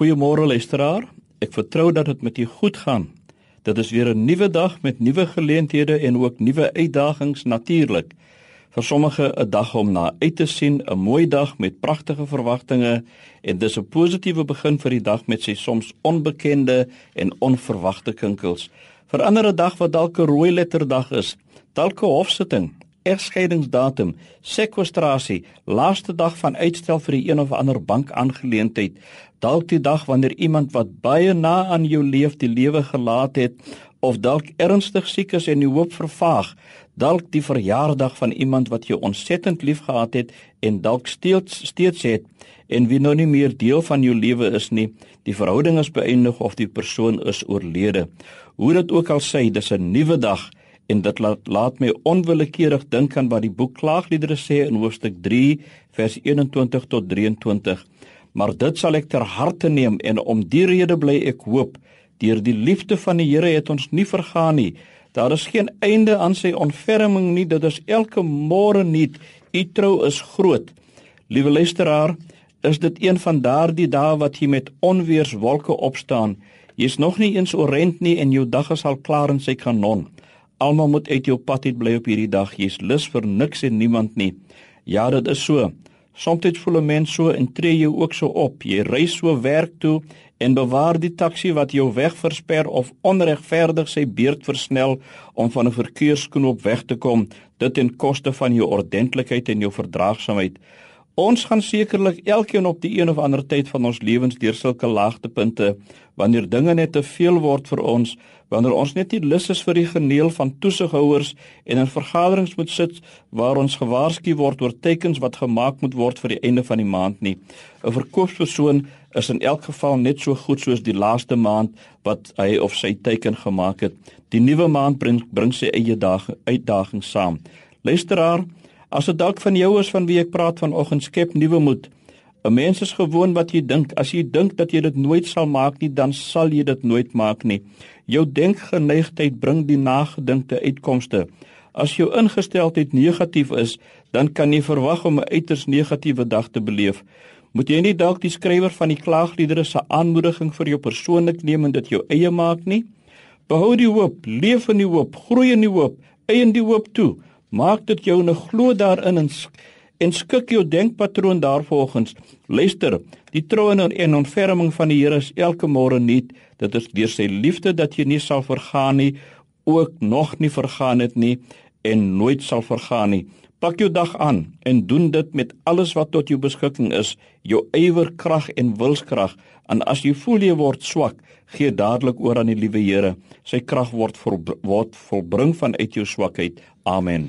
Goeiemôre luisteraar. Ek vertrou dat dit met u goed gaan. Dit is weer 'n nuwe dag met nuwe geleenthede en ook nuwe uitdagings natuurlik. Vir sommige 'n dag om na uit te sien, 'n mooi dag met pragtige verwagtinge en dis 'n positiewe begin vir die dag met sy soms onbekende en onverwagte kinkels. Vir ander 'n dag wat dalk 'n rooi letterdag is, dalk 'n hofsitting, egskeidingsdatum, sekwestrasie, laaste dag van uitstel vir die een of ander bankaangeleentheid, dalk die dag wanneer iemand wat baie na aan jou leef die lewe gelaat het of dalk ernstig siek is en die hoop vervaag, dalk die verjaardag van iemand wat jy ontsettend liefgehad het en dalk steeds steeds het en wie nou nie meer deel van jou lewe is nie, die verhouding is beëindig of die persoon is oorlede. Hoe dit ook al sê, dis 'n nuwe dag en dit laat laat my onwillekeurig dink aan wat die boek Klaagliedere sê in hoofstuk 3 vers 21 tot 23. Maar dit sal ek ter harte neem en om die rede bly ek hoop deur die liefde van die Here het ons nie vergaan nie. Daar is geen einde aan sy ontferming nie. Dit is elke môre nuut. U trou is groot. Liewe luisteraar, is dit een van daardie dae wat jy met onweerswolke opstaan. Jy's nog nie eens orent nie en jou dag is al klaar in sy kanon. Almal moet uit jou pad uit bly op hierdie dag. Jy's lus vir niks en niemand nie. Ja, dit is so. Soms voel 'n mens so en tree jy ook so op. Jy ry so werk toe en bewaar die taxi wat jou weg versper of onregverdig sy beurt versnel om van 'n verkeersknoop weg te kom, dit ten koste van jou ordentlikheid en jou verdraagsaamheid. Ons gaan sekerlik elkeen op die een of ander tyd van ons lewens deur sulke laagtepunte wanneer dinge net te veel word vir ons, wanneer ons net nie lus is vir die geneel van toesighouers en in vergaderings moet sit waar ons gewaarsku word oor tekens wat gemaak moet word vir die einde van die maand nie. 'n Verkoopspersoon is in elk geval net so goed soos die laaste maand wat hy of sy teken gemaak het. Die nuwe maand bring bring sy eie dae uitdagings saam. Luisteraar, As dit dalk van jou is van wie ek praat vanoggend, skep nuwe moed. 'n Mens is gewoon wat jy dink. As jy dink dat jy dit nooit sal maak nie, dan sal jy dit nooit maak nie. Jou denkgeneigtheid bring die nagedinkte uitkomste. As jou ingesteldheid negatief is, dan kan jy verwag om 'n uiters negatiewe dag te beleef. Moet jy nie dalk die skrywer van die klaagliedere se aanmoediging vir jou persoonlik neem en dit jou eie maak nie? Behou die hoop, leef in die hoop, groei in die hoop, eien die hoop toe. Maak dit jou 'n glo daarin en en skik jou denkpatroon daarvolgens. Luister, die troue en ontferming van die Here is elke môre nuut. Dit is deur sy liefde dat jy nie sal vergaan nie, ook nog nie vergaan het nie en nooit sal vergaan nie. Pak jou dag aan en doen dit met alles wat tot jou beskikking is, jou ywer, krag en wilskrag. En as jy voel jy word swak, gee dadelik oor aan die liewe Here. Sy krag word word volbring vanuit jou swakheid. Amen.